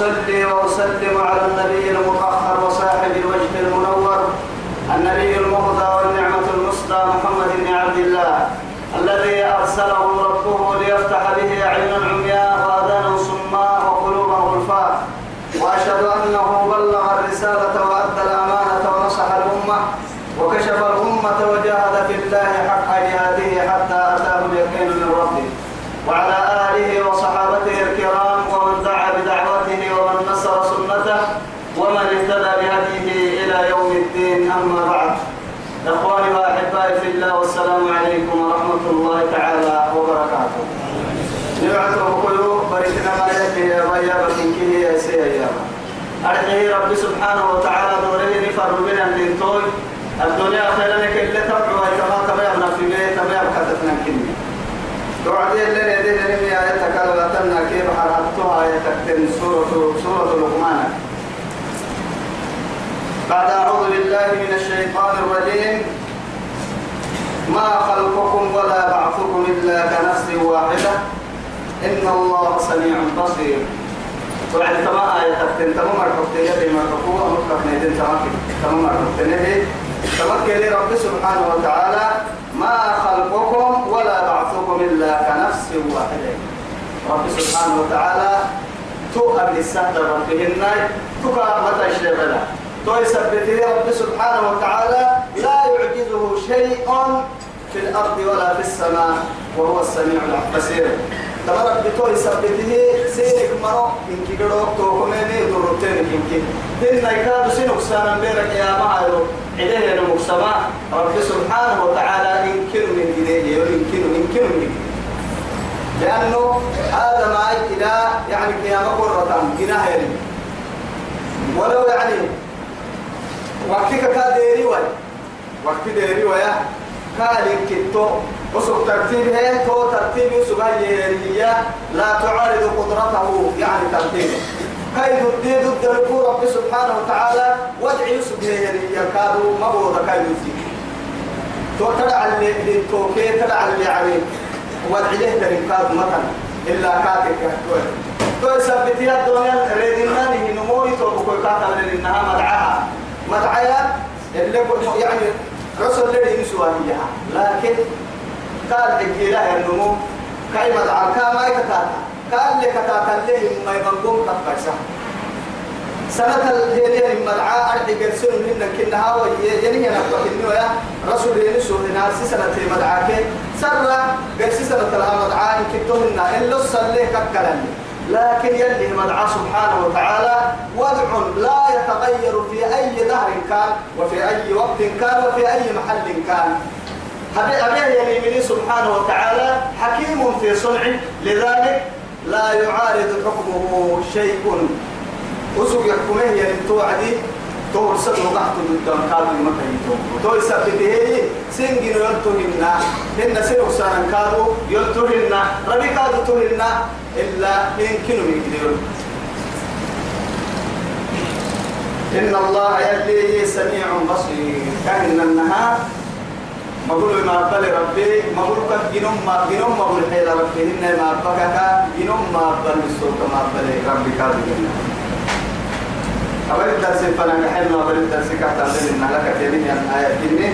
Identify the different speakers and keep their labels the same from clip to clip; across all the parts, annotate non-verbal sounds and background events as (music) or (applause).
Speaker 1: أصلي وأسلم على النبي المطهر وصاحب الوجه المنور النبي المهدى والنعمة المسدى محمد بن عبد الله الذي أرسله ربه ليفتح به عين عمياء وأذانا صماء وقلوبا غلفاء وأشهد أنه بلغ الرسالة وأدى الأمانة ونصح الأمة وكشف الأمة وجاهد في الله حق جهاده حتى أتاه اليقين من ربه وعلى آله وصحابته الكرام ومن دعا بدعوته ومن نصر سنته ومن اهتدى بهديه إلى يوم الدين أما بعد إخواني وأحبائي في الله والسلام عليكم ورحمة الله تعالى وبركاته نبعثه كله بريتنا ما يأتي يا بيا بكيه يا سيا أرجعي ربي سبحانه وتعالى دوره نفر بنا الدنتوي الدنيا خيرا لك تبعوا كما كما يبنى في بيت كما يبقى تتنكني توعدي اللي يدي لنمي آية كالبتنا كيف حرحتها آية تكتن سورة سورة لقمان. بعد أعوذ بالله من الشيطان الرجيم. ما خلقكم ولا بعثكم إلا كنفس واحدة. إن الله سميع بصير. وعد تما آية تكتن تما مرحبتين يدي مرحبوه أمرك نيدين تماكي تما مرحبتين يدي تمكن رب سبحانه وتعالى ما خلقكم ولا بعثكم إلا كنفس واحدة. رب سبحانه وتعالى تو قبل السهل ربهن تكا متى شغلا تو يثبته رب سبحانه وتعالى لا يعجزه شيء في الأرض ولا في السماء وهو السميع البصير. تبارك بتو يثبته سيرك مرو إنك قدوك تو كميني دورتين إنك دين نيكاد سنك سانا بيرك يا معايرو إليه المقسمة رب سبحانه وتعالى يمكن من إليه يمكن يمكن من لأنه هذا ما إلى يعني قيامة قرة جناه ولو يعني وقتك كاديري وي وقت ديري ويا كالين كتو وسوق ترتيبه تو ترتيب هي لا تعارض قدرته يعني ترتيبه. كيد الدين ضد رب سبحانه وتعالى. وادع يوسف هي يكادوا مبوضة كيد الدين تو تدع اللي توكي تدع اللي عليه. وادع له تركاد مثلا إلا كاتك تو يثبت يا الدنيا ريدنا نموي تو بكل كاتب لأنها مدعاها. مدعايا اللي يعني رسول الذي يسوانيها لكن قال حكي النمو. كاي مدعا كما يكتاتا قال لك تاتله ما يبنقوم تبكسا سنة الهيلية المدعاء أرحي قرسون هنا كنها ويجني نبقى إنه يا رسول ينسو هنا سنة المدعاء سرى قرسي سنة المدعاء إن كتوهن إلا الصلي ككلني لكن يلي المدعاء سبحانه وتعالى وضع لا يتغير في أي دهر كان وفي أي وقت كان وفي أي محل كان. أبيه يلي سبحانه وتعالى حكيم في صنعه. لذلك لا يعارض حكمه شيء. وسوق يحكمه يعني توعدي. تو رسل وقعت قدام كادو المكان. تو يثبته سنجن يلتهن. هن سنو سانا كادو يلتهن. ربي كادو تهن. إلا يمكن من كده إن الله يلي سميع بصير كان النهار مقول ما بل ربي مقول كان جنوم ما جنوم ما بقول حيل ربي إن ما بكك جنوم ما بل السوق ما بل ربي جنة أول الدرس فلان حلم أول الدرس كحت عندنا إن لك تبين أن آية كني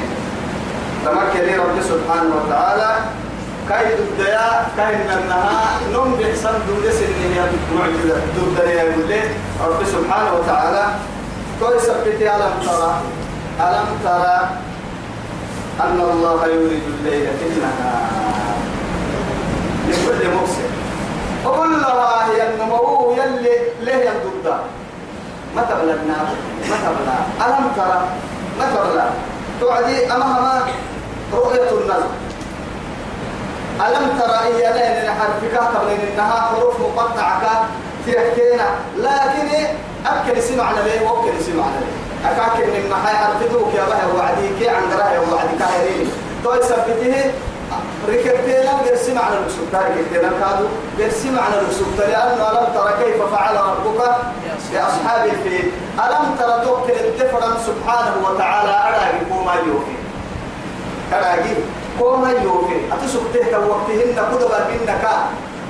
Speaker 1: تمكن ربي سبحانه وتعالى كاي الدنيا كاي النها نوم بإحسان دولة سنية معجزة دولة يقول ربي سبحانه وتعالى. كوي سبتي ألم ترى ألم ترى أن الله يولد الليل في النهار لكل مفسد لها هي النمو يلي ليه الضد ما تبلغنا ما تبلغ. ألم ترى ما تبلغ. توعدي أمامها رؤية النظر ألم ترى إيا لين حرفك قبل إنها حروف مقطعة تحكينا. لكن أكل سمع على ليه؟ وأكل سمع على ليه؟ أكاكل من محاي حرفتوك يا بها وعدي كي عن دراها وعدي كاهرين توي سبته. ركبتين غير سمع على الرسول ركبتين كادو. غير سمع على الرسول لأنه ألم ترى كيف فعل ربك؟ بأصحاب الفيل. ألم ترى توكل الدفرا سبحانه وتعالى؟ أراجي كوما يوفي. أراجي كوما يوفي. أتسكته كوقتهن كدبا منك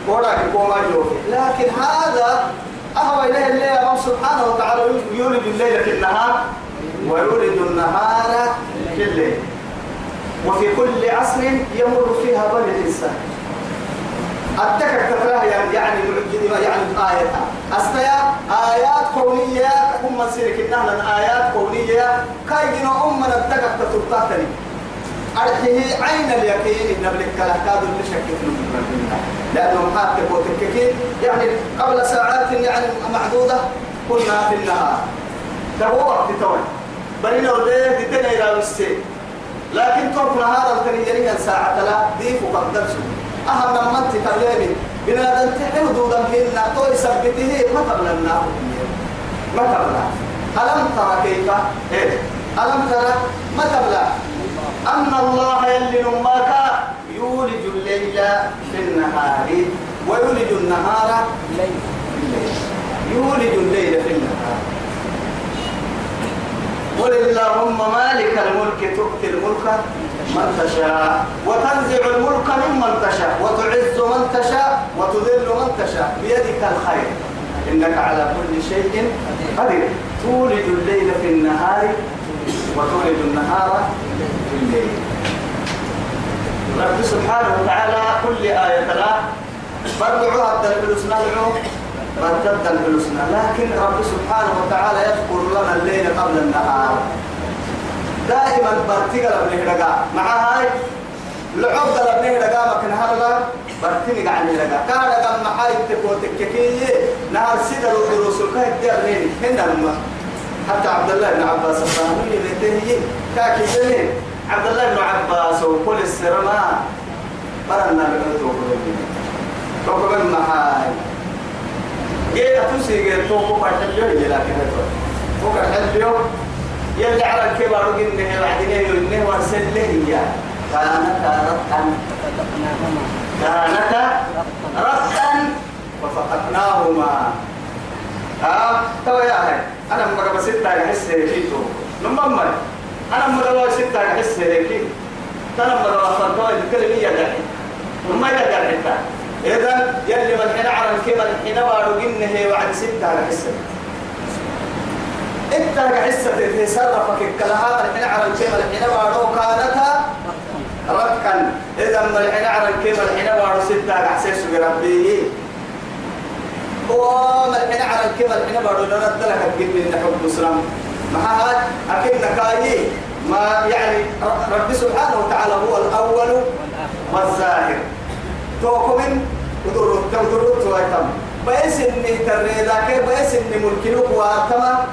Speaker 1: وراجي كوما يوفي. لكن هذا أهوى إليه الليل سبحانه وتعالى يولد الليل في النهار ويولد النهار في الليل. وفي كل عصر يمر فيها بني الإنسان. التكك تفراه يعني يعني يعني آية. أستيا آيات كونية. هم سيرك إنها آيات كونية. كاي جنا أمنا التكك تترتاتني أرحيه عين اليقين إن بلك كاد اللي شك لأنه حتى وتككين يعني قبل ساعات يعني معدودة كنا في النهار. ده هو وقت توي بنينا وليه دتنا إلى السيد لكن توك نهار التنيجري ساعة لا ديف وقدرسه أهم من من تكلمي بنا دنتحن دودا هنا. تو يثبته ما قبلنا ما قبلنا ألم ترى كيف؟ إيه. ألم ترى؟ ما قبل أن الله يلي نماك يولج الليل في النهار. ويولج النهار في الليل. يولج الليل في النهار. قل اللهم مالك الملك تؤتي الملك من تشاء وتنزع الملك ممن تشاء وتعز من تشاء وتذل من تشاء. بيدك الخير. إنك على كل شيء قدير. تولد الليل في النهار وتولد النهار في الليل. رب سبحانه وتعالى كل آية لا برجعوها الدليل سنلعو رددت الحسنى لكن رب سبحانه وتعالى يذكر لنا الليل قبل النهار. دائما برتقل ابن هرقا مع هاي لعب ابن هرقا مكن هرقا برتني قاعد هرقا كان قام محاي تكوتك كي نهار سيدر ودروس الكهد ديرين هنا حتى عبد الله بن عباس الصحابي بيته كاكي جنين عبد الله بن عباس وكل السرما. برنا بقلتو وكمان محاي. جيت تسي جيت تو كو بحليو يلا كده تو كحليو يلي على الكبر إنه بعدين إنه ورسله هي كانت رتقا كانت رتقا وفقدناهما. آه تو يا هاي أنا مرة بستة أحس فيتو نمم أنا مرة بستة أحس هيك أنا مرة أفضل الكلمة يا جاي وما يا جاي إذا يلي من حين على الكبر حين بارو إنه بعد ستة حسة إنت حسة تتصرفك الكلها الحين على الكبر حين بارو كانتها ركا إذا من الحين على الكبر حين بارو ستة حسيس بربي؟ وما الحين على الكبر حين بارو لرد لك الجن من حب السلام مع هذا؟ أكيد نكاي ما يعني رب سبحانه وتعالى هو الأول والظاهر. توكمن ودرت ودرت وايتم بس إني تريدا كي بس إني ملكلوك واتما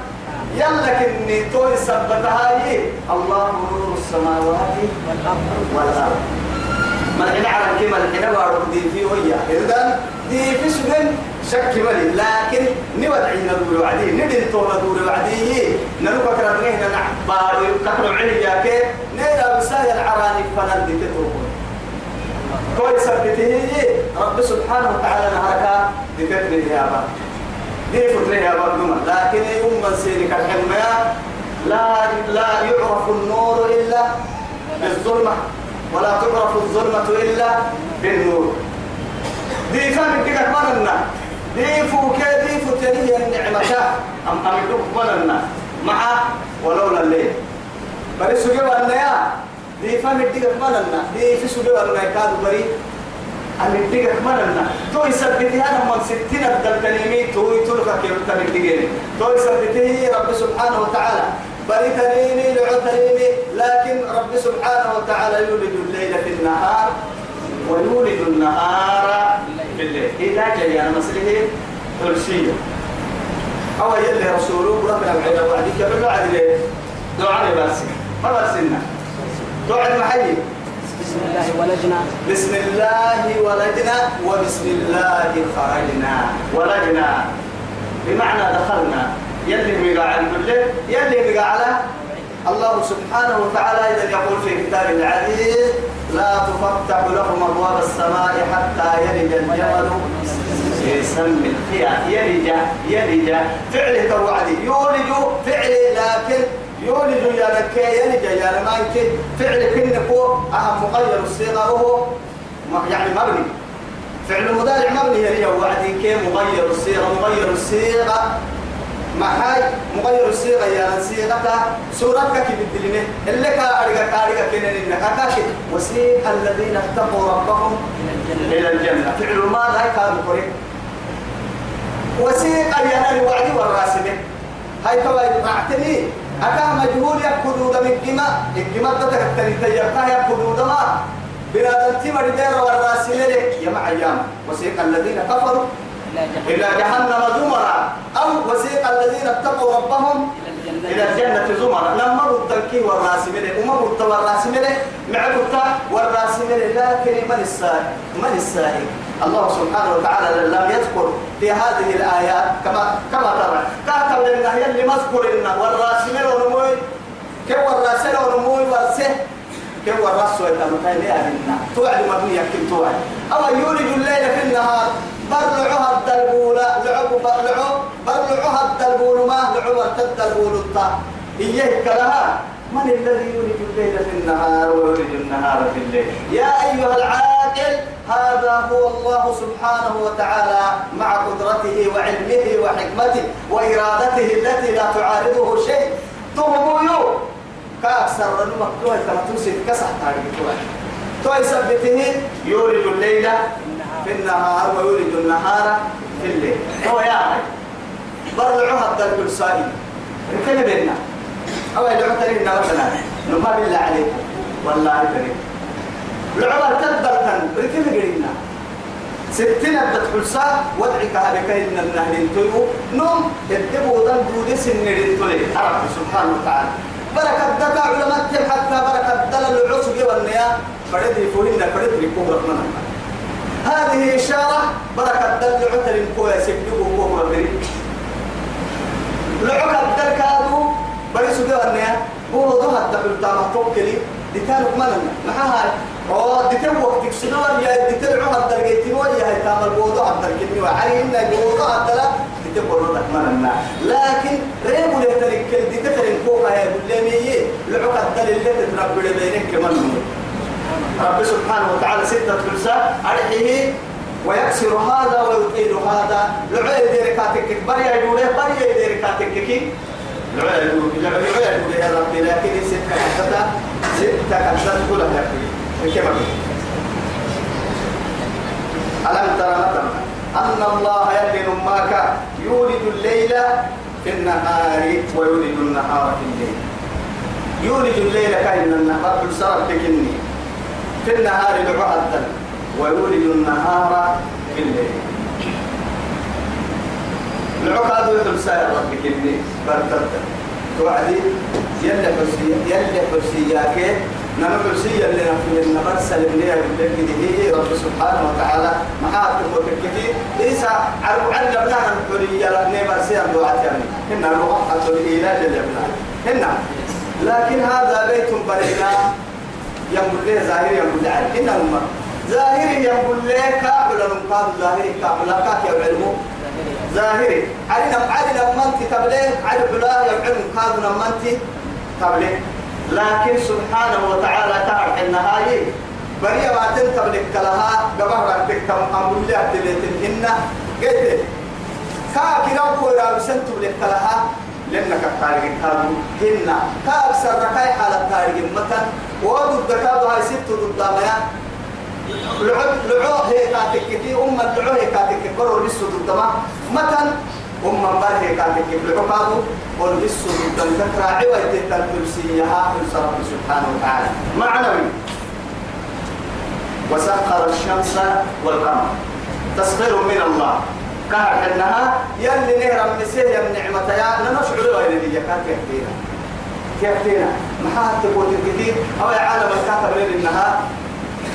Speaker 1: يلا كني توي سبتها الله نور السماوات والأرض. ما على كما الحين بارك دي في ويا اذا دي في سجن شك ملي لكن نودعي ندور وعدي ندين تو ندور وعدي. نلوك كرتنيه نع بارو كفر علي جاكي نيرا بسايا العراني فنان دي تتوكل كوي سبته رب سبحانه وتعالى نهارك بفتره يا با. دي فتره يا با لكن يوم من سيرك الحلمية لا لا يعرف النور إلا بالظلمة. ولا تعرف الظلمة إلا بالنور. دي فهم كده مرنا دي فوق دي فتنية النعمة. أم أمدوك مرنا مع ولولا الليل. بل سجوا النيا. دي فهم كده مرنا دي في سجوا النيا. كادوا بري. أمي تيجي مرنا تو يثبتي أنا من ستين أبدل تنيمي تو يترك كيف تنيمي تو يثبتي رب سبحانه وتعالى. بري تنيمي لعو تنيمي لكن رب سبحانه وتعالى يولد الليل في النهار ويولد النهار في الليل. إذا جاي أنا مسألة ترسية أو يلي رسوله ربنا العيلة وعدك بالله عدل دعاء باسك. ما باسنا دعاء محيي
Speaker 2: بسم الله ولجنا
Speaker 1: بسم الله ولدنا وبسم الله خرجنا ولدنا. بمعنى دخلنا. يلي مقاعد كله يلي مقاعد الله سبحانه وتعالى. إذا يقول في كتاب العزيز لا تفتح لهم أبواب السماء حتى يلج الجمل سم الخيام يلج يلج. فعل توعدي. يولج فعل لكن يولج يا لك يلج يا لمانك فعل كنكو أهم مغير الصيغة وهو يعني مبني. فعل مضارع مبني هي وعدي كي مغير الصيغة. مغير الصيغة محاي مغير الصيغة يا صيغة سورتك كي بدلني اللي كارجا كارجا كنن إنك كاكي وسيق الذين اتقوا ربهم إلى الجنة فعل ما لا كان قريب وسيق يا وعدي والراسمة هاي توا اعتني أكا مجهول يأكلوا دم الجماء الجماء تتكتني تيرتها يأكلوا دم بنادم تمر دير والراسمة يا معيام وسيق الذين كفروا إلى جهنم. زمرا. أو وسيق الذين اتقوا ربهم إلى الجنة زمرا. لما التنكي والراسمين وما رد والراسمين مع رد والراسمين لكن من السائل من السائل الله سبحانه وتعالى لم يذكر في هذه الآيات كما كما ترى. كاتب لنا هي اللي مذكر لنا. والراسمين ونموي. كيف والراسمين ونموي؟ ورسه كيف والرسول يتمكن لأهلنا توعد مبنية كم توعد؟ أو يولج الليل في النهار. برلعها الدلبولة لعب برلعو برلعها الدلبول ما لعب الدلبول الطا. إيه كلها من الذي يولج الليل في النهار ويولج النهار في الليل؟ يا أيها العاقل هذا هو الله سبحانه وتعالى مع قدرته وعلمه وحكمته وإرادته التي لا تعارضه شيء. تهمو كأكثر رنمك توي كما توسف كسح تاريخ توي سبته يولج الليل في النهار ويولد النهار في الليل. هو أخي برلعوها الدرب السائل ركنا بيننا أو يدعو ترينا مثلا نما بالله عليكم والله كريم لعبة تدرتن ركنا قرينا ستين تدخل ساعة ودعك هذا كأن النهر تيو نوم الدبو دم دودي سنرين تولي رب سبحانه وتعالى. بركة دكا علماء حتى بركة دل العصب والنيا فردي فوهن فردي كبرى منها هذه إشارة بركة دل عتر كويا سبتكو كوكو بري لعك الدل كادو بري سجوا النيا هو ضوء الدل تام توكلي. ديتان كمان معها أو ديتان وقت سجوا يا ديتان عمر جيتي ويا هاي تام الوضوء الدل كني وعلي إن الوضوء الدل ديتان بقول لك كمان لكن ريبو لترك ديتان كوكا يا بلمية لعك الدل اللي تتربى بينك كمان رب سبحانه وتعالى ستة فلساء أرحيه ويكسر هذا ويطيل هذا. لعي ديركاتك بريا يدوله بريا ديركاتك كي. لعي يدوله لعي يدوله يا ربي لكن ستة كتتا ستة كتتا كلها يا كيف ألم ترى مثلا أن الله يلي نماك يولد الليل في النهار ويولد النهار في الليل. يولد الليل كأن النهار بسرعة تكني في النهار لعهدا ويولد النهار في الليل. العقاد يدل سائر ربك إني برتد توعدي يلي حسية يلي حسية نما حسية اللي نفي النبات سلم لي بالله هي رب سبحانه وتعالى محاكم وتكتي إيسا عرب علمنا الحرية لأني برسيا دوعتي يعني. هنا حتى الإله للأبناء هنا لكن هذا بيت برينا ينقل لي ظاهر ينقل لي عين إنما ظاهر ينقل لي كابل نقاد ظاهر كابل كاك يعلمه؟ ظاهر علينا علينا منتي تبليه على بلا يعلم كاد منتي تبليه لكن سبحانه وتعالى تعرف النهاية بريا ما تنتبلك لها قبل ربك تم أمر الله تلتهن قلت. كاك لو كورا بسنتم لك لها لأنك التاريخ كانوا هن كأكثر ركاي حالة التاريخ. مثلا وضد كادو هاي ست ضد ما لعب لعو هي كاتك كي أم لعو هي كاتك برو لسه ضد ما مثلا أم بار هي كاتك لعو كادو ولسه ضد عوى تتلبسيها من رب سبحانه وتعالى. معنوي. وسخر الشمس والقمر. تسخير من الله. كهر انها يلي نهر من سيه من نعمة يا نشعر له اللي كان كيفتينا كيفتينا حد تقول كثير أو عالم الكاتب لين انها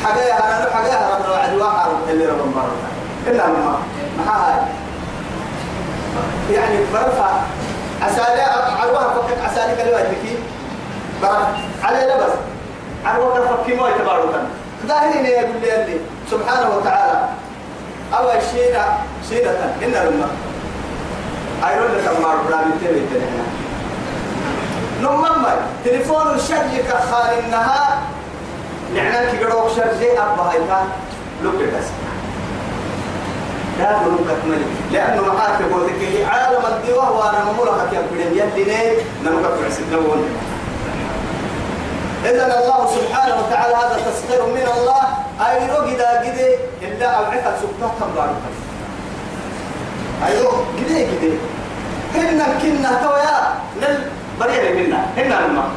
Speaker 1: حاجة أنا حاجة رب الوعد واحد اللي رب مرة. إلا ما هاي يعني برفع عسالي عروها فكك عسالي كلمة تكي برا على لبس. عروها فكي ما يتبارك ظاهرين يقول لي اللي. سبحانه وتعالى. أول شيء شيء إن لما أيرون لك ما ربنا تبي تنحنا نمما تليفون الشرج كخال النهار نحن كي قروك شرج أبا هيتا لوك بس لا بلوك أكمل لأنه معاك بوتك عالم الدواء وأنا مملكة يا يلي نيل نمك في عسد إذا الله سبحانه وتعالى هذا تسخير من الله. أي رقدا قدي إلا أوعك سبتها تنبارك أيوه قدي قدي هن كنا تويا نل بريء منا هن الماء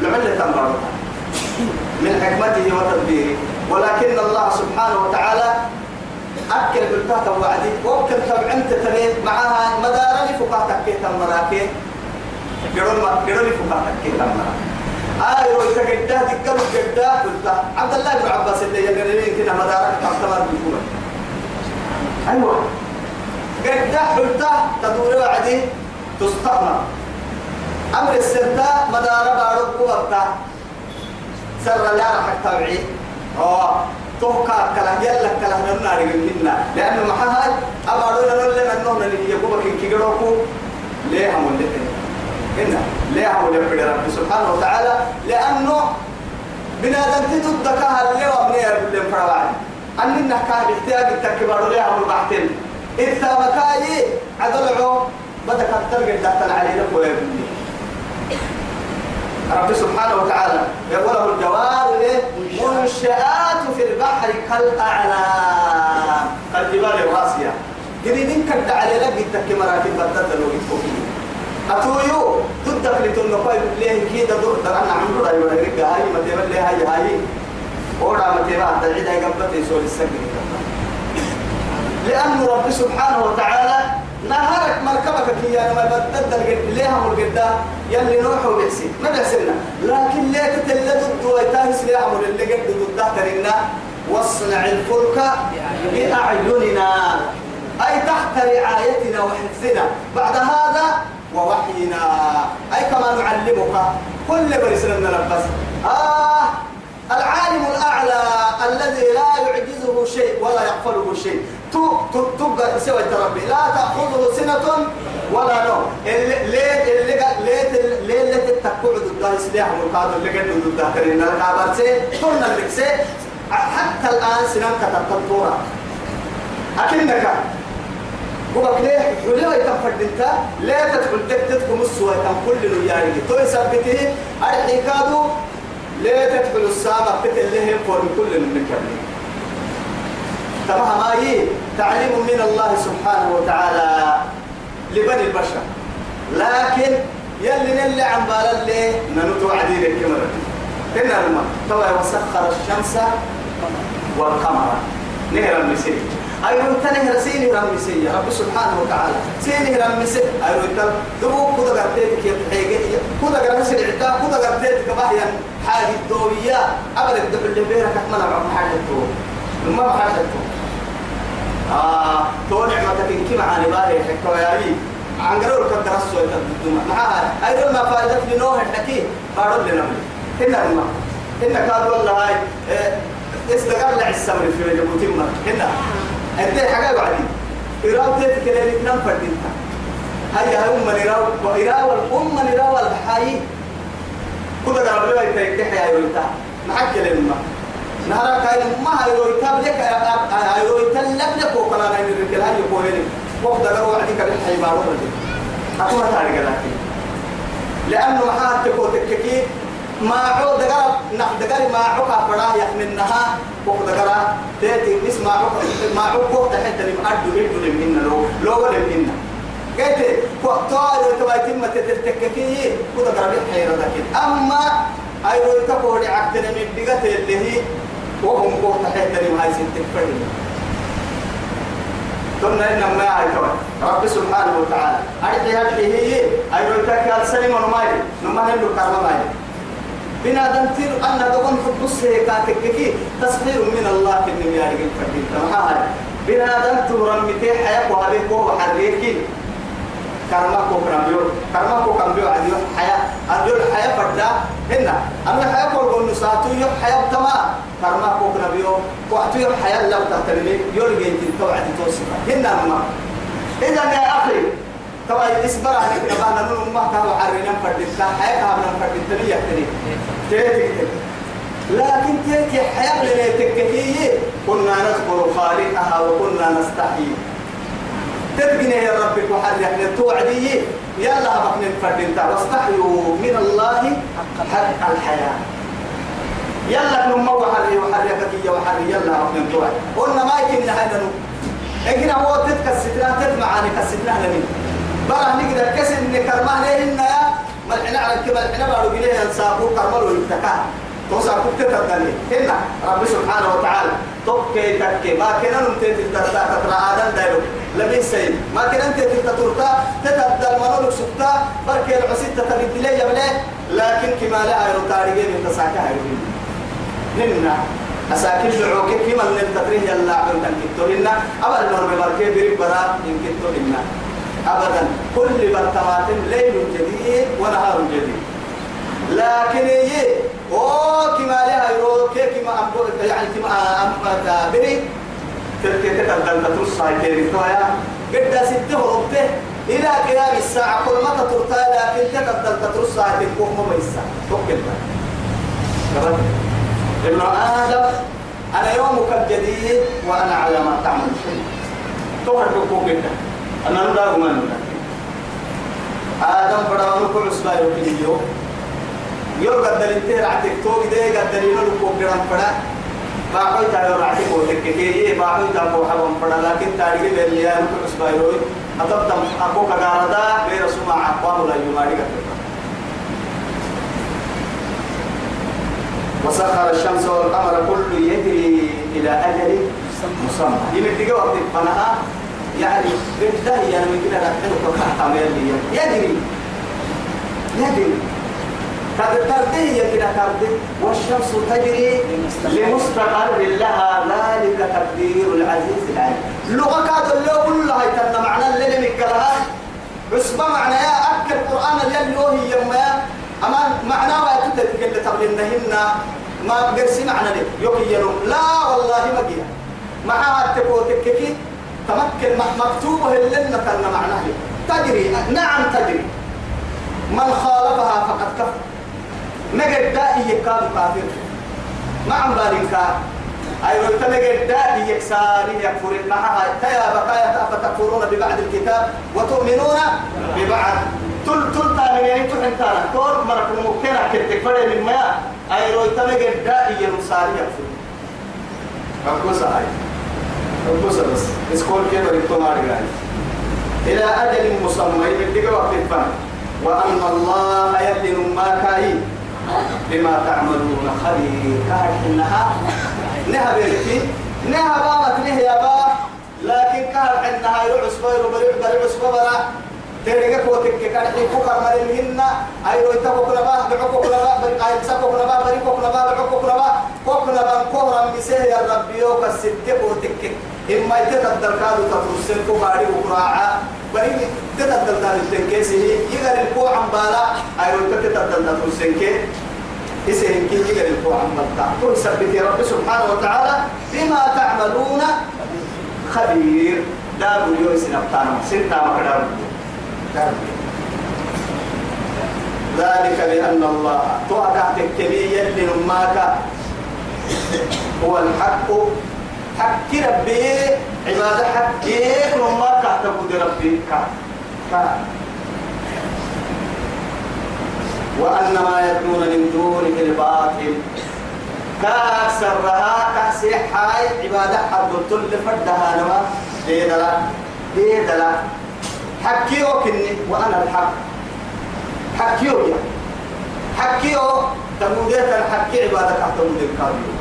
Speaker 1: لعلة تنبارك من حكمته وتدبيره. ولكن الله سبحانه وتعالى أكل بالتاتا وعدي وكل تبعنت تبين معها مدارني فقاتك كي تمراكي قرون ما قرون فقاتك كي تمراكي آية ويتقدى تقل قدى قلت عبد الله بن عباس اللي يقررين كنا مدارك تعتبر بيقول أيوة. قدى قلت تدور وعدي تستقنا أمر السرطة مدار بارك وقتا سر لا راح تتابعي. آه توكا كلا يلا كلا نار منا لأنه محاها أبارو لنا لنا نحن يقوم كي كيروكو ليه هم اللي إن ليه هم اللي رب سبحانه وتعالى لأنه بنادم تدك هاللي وابني يربلين فرواعي أننا كان احتياج التكبار ليه هم البحثين. إذا مكاي عدلعو بدك ترجع دهتن علينا ويبني رب سبحانه وتعالى يقول الجوار منشآت في البحر كالأعلام. كالجبال الراسية. قريبين كد على لك التك مراكب بدت لو أتويو؟ ضدك لتنقل ليه كيدا دور؟ درنا عمرو أيوة رجع. هاي ما تبى ليه؟ هاي هاي. ورا ما تبى تجد هاي قبل يسول السجن لأن رب سبحانه وتعالى نهارك مركبك كي أنا ما بدل ليها مرقدا يلي نوح وبحسي ما بحسنا لكن ليه ويتاهس ليها مر اللي قد ضد ترنا واصنع الفلك بأعيننا. أي تحت رعايتنا وحفظنا. بعد هذا ووحينا. أي كما نعلمك كل برسلنا نلبس آه العالم الأعلى الذي لا يعجزه شيء ولا يغفله شيء. تبقى سوى ربي. لا تأخذه سنة ولا نوم. اللي اللي اللي تتقعد ضد سلاح مرقاد اللي قد ضد ترين الكابر سي سي حتى الآن سنان كتبتورا أكنك وبك ليه حلوة يتفرد انت. لا تدخل تكتب السوى كل نياري تو يثبته. الحكادو لا تدخل السامة بتلهم فورم كل من كبير تمام؟ تعليم من الله سبحانه وتعالى لبني البشر. لكن يلي نلي عن بال اللي ننتو الكاميرا. هنا الماء توا الشمس والقمر. نهر المسيح. أيضا تنهر سيني رمسي رب سبحانه وتعالى. سيني رمسي أيضا دبو كذا قرتيتك يتحيق كذا قرتيتك العتاب كذا قرتيتك باهيا حاجة الدوية أبدا دبل اللي بيرك عم حاجة الدو ما الدو آه تو نعمتك إنك معاني باهي حكوا يا لي عن قرور كدر تدوما معها أيضا ما فائدة لنوه الحكي بارد لنا هنا الماء هنا كاد والله هاي. استقر لع السمر في جبوتين هنا أنت حاجة بعدين إراو تيت كده نم فردينها هيا أم نراو وإراو الأم نراو الحي كده قرب له يتكح يا يوتا معك لما نهار كاين ما هاي يوتا بلك هاي يوتا لك لك وكلا نايم الرجال هاي يقولين وقت قالوا وعدي كده الحي ما رد أتوه تعرف لكن لأنه حاتك وتككي ما عود دقر نح دقر ما عقا فراه يحملنها فوق دقر تأتي اسمع ما عقا تحت لم أدو هدو لم إن لو لو لم إن قلت طال وتوايتم تتككي كذا قرب حيرة لكن. أما أيوة تقول عقدنا من دقة اللي هي وهم فوق تحت لم هاي ستة فرد ثم إنما هاي رب سبحانه وتعالى. أرحي هذه هي أيوة تكال سليم ونماي نما هندو كرماي بنادم تير أن دقون حب السيكاتك كي تصغير من الله كن يا رجل فردين تمام بنادم تورم متي حياة وهذه قوة حريكين كرما كو كراميو كرما كو كراميو عديو حياة عديو الحياة فردا. هنا. أما الحياة كو قول نساتو يو حياة تما كرما كو كراميو كو عديو حياة لو تحترمي يورجي انت توعد توصفة. هنا ما إذا يا أخي طبعا إسبر عليك نبانا نون ما كانوا عرينا فردتا حياة لي يحتري لكن تيتي حياة لنيتك كنا نذكر خالقها وكنا نستحيي. تبقينا يا ربك وحرحنا توعدي. يلا هبك نفردين واستحيوا من الله حق الحياة. يلا كن مو حري وحريك يا وحري. يلا هبك نتوعد قلنا ما يمكن هذا لكن هو تتكسرنا تتمعاني كسرنا لمن برا نقدر كسر إن كرمه لهن ملحنا على كما ملحنا بارو بليه نسابو كرمه ويبتكاه توسع كنت تدني هنا رب سبحانه وتعالى. توكي تكي. ما كنا نمتين تتدى تترى آدم دايلو لمن سيد. ما كنا نمتين تتدى تتدى المنولك سبتا بركي العسيد تتبدي لي يبلي لكن كما لا يرو تاريخي من تساكها يرو هنا أساكن دعوك كما من التطريه يلا عبن كنتو هنا أبدا نور ببركي بريب برا. يمكن تو هنا أبدا. كل برتمات ليل جديد ونهار جديد. لكن هي أو كما لها يرو كي كما أم يعني كما أم بري تركي تتبدل تترص هاي كيري قد ستة وربته إلى قيام الساعة كل ما تطرطا لكن تتبدل تترص هاي تنكوه مميسا توكل ابن آدم أنا يومك الجديد وأنا على ما تعمل. توهر بكو جدا أنا نداغ ما نداغ آدم بدأ نقول أسبوع يوكي اليوم يو قد دلنتي رعتك توي ده قد دلينو لكو جرام فدا باقي تايو رعتك وتككي باقي تاكو حبم فدا لكن تاريخ بليا نقول أسبوع يوي أتبتم أكو كغاردا غير سمع أقوام لا يماري وسخر الشمس والقمر كل يجري إلى أجل مسمى يمد وقت فنها يعني بده يعني من كده رحمه كحتمل يجري يجري ترده هي كده ترده والشمس تجري لمستقر لها ذلك تقدير العزيز العليم. لغة كاد اللي كلها يتم معنى اللي مكلها بس معنى يا أكل القرآن اللي هي يما أما معنى ما تتكلم تبلنهن ما قرسي معنى لي. يوكي لا والله ما جيها معها تكو تككي. تمكن مكتوبه اللي كان معناه. تجري نعم تجري من خالفها فقد كفر. نجد دائي يكاد كافر. ما عم بالك أيوة تنجد دائي يكساري يكفر. معها تيا بقايا فتكفرون ببعض الكتاب وتؤمنون ببعض. تل تل تاني يعني تحنتانا كور مرك ممكن أكتك فرق من ما أيوة تنجد دائي ينصاري يكفر. أقوسا هاي بس. اسكول كده ريتومار إلى أجل مسمى يبدأ وقت الفن. وأن الله يبدل ما كاي. بما تعملون خبير. كاي إنها. نها بيرتي نها بامت نه يا با. لكن كاي إنها يروح سبير وبريع بريع سبيرا تريك كوتك كان يحكوا كمال منا أيوة يتبقوا كلبا بعكوا كلبا برقاية سبقوا كلبا بريكوا كلبا بعكوا كلبا كوكلبا كهرا مسيه يا ربي يوك الستة كوتك إما يتتدل كادو تفرسل كباري وقراعة بريم تتدل دال التنكيسي يغر الكوع عن بالا أيوة تتدل تفرسل كي إسهن كي يغر الكوع عن بالا كل سبت رب سبحانه وتعالى بما تعملون خبير. دابو يوي سنبتانا سنتا مكدار ذلك بأن الله توقع تكتبي يلي نماك. هو الحق. حق ربي عبادة حق نما كاتب ربي. كا وأن ما يدعون من دونه الباطل كأكثرها كأسيح هاي عبادة حق تل فردها نما. ديدلا ديدلا. حكي وكني وأنا الحق. حكي يا حكي تموديت الحكي عبادة تموديت كامل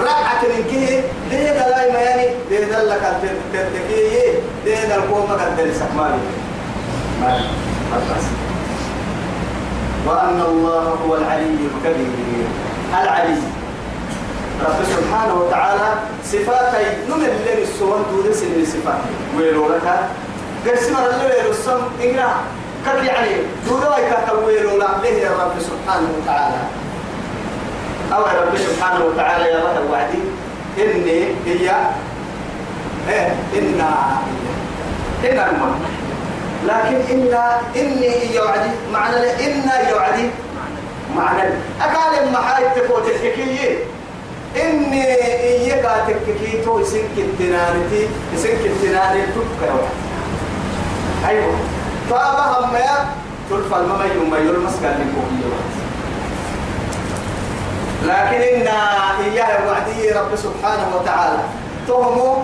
Speaker 1: ركعة من كه ده دلاي ما يعني ده دل لك ترتكي ده دل قوم قد دل سكمالي ما خلاص وأن الله هو العلي الكبير. العلي. رب سبحانه وتعالى صفاتي نمر لنا السوان دون سن صفاتي ويلو لك. قسم اللي السم إنها كك يعني دورا يكاكويل ولا له يا رب سبحانه وتعالى؟ أو يا رب سبحانه وتعالى يا رب وعدي إني هي إيه إنا إنا الماء لكن إنا إني يوعدي معنى إنا يوعدي معنى أقال ما حايت تفوت الحكية إني إياك تككي تو يسنك التنانتي يسنك التنانتي تبقى أيوة. فأبهم ما تلفى المما يوم يلمس قال لكم لكن إن إياه وعدي رب سبحانه وتعالى. تهمو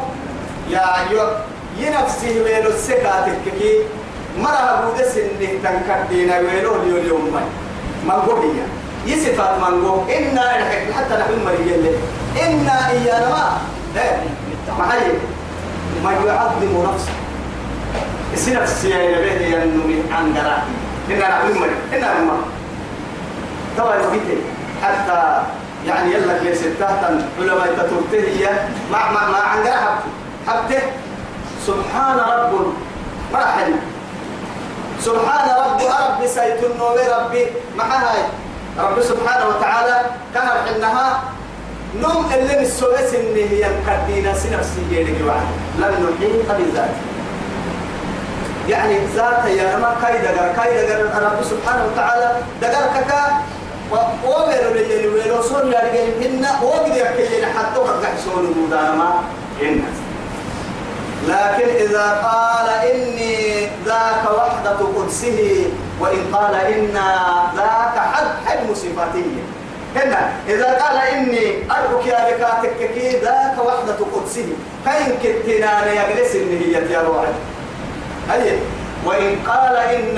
Speaker 1: يا أيوة ينفسه ويلو السكاتك كي مرة بود سنة تنكدينا ويلو اليوم اليوم ما منقو هي يصفات منقو إنا الحق حتى نحن له إنا إيانا ما إيه معي ما يعظم نفسه. نفسي يا نبيه ينمي عن قراءتي إنا نحن مريجين إنا ما طبعا بيتي. حتى يعني يلا كي ستة علماء هي مع مع مع عن حبته؟ سبحان رب. مرحل سبحان رب. رب سيد النور ربي. مع هاي. رب سبحانه وتعالى كان إنها نوم اللي السويس اللي هي مكدينا سنفسي يدك واحد لم نحيط بذات يعني ذات يا ما كاي دغر رب سبحانه وتعالى دغر كك حتى لكن إذا قال إني ذاك وحدة قدسه وإن قال إن ذاك حد حلم صفاتيه هنا إذا قال إني أدعوك يا بكاتك كي ذاك وحدة قدسه كين كتنا يجلس النهية يا روحي. أي وإن قال إن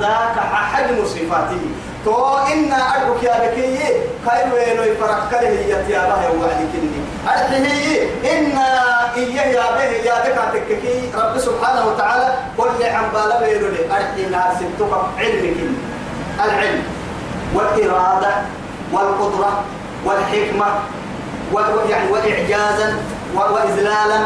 Speaker 1: ذاك حجم صفاته تو إن أدعوك يا بكي كاي وينو يفرق كله يا باه وعدي كني. أرحيه إن إيه يا به يا بك تككي. رب سبحانه وتعالى كل عن بالا وينو لي. أرحي ناس تقف علمك العلم والإرادة والقدرة والحكمة يعني وإعجازا وإذلالا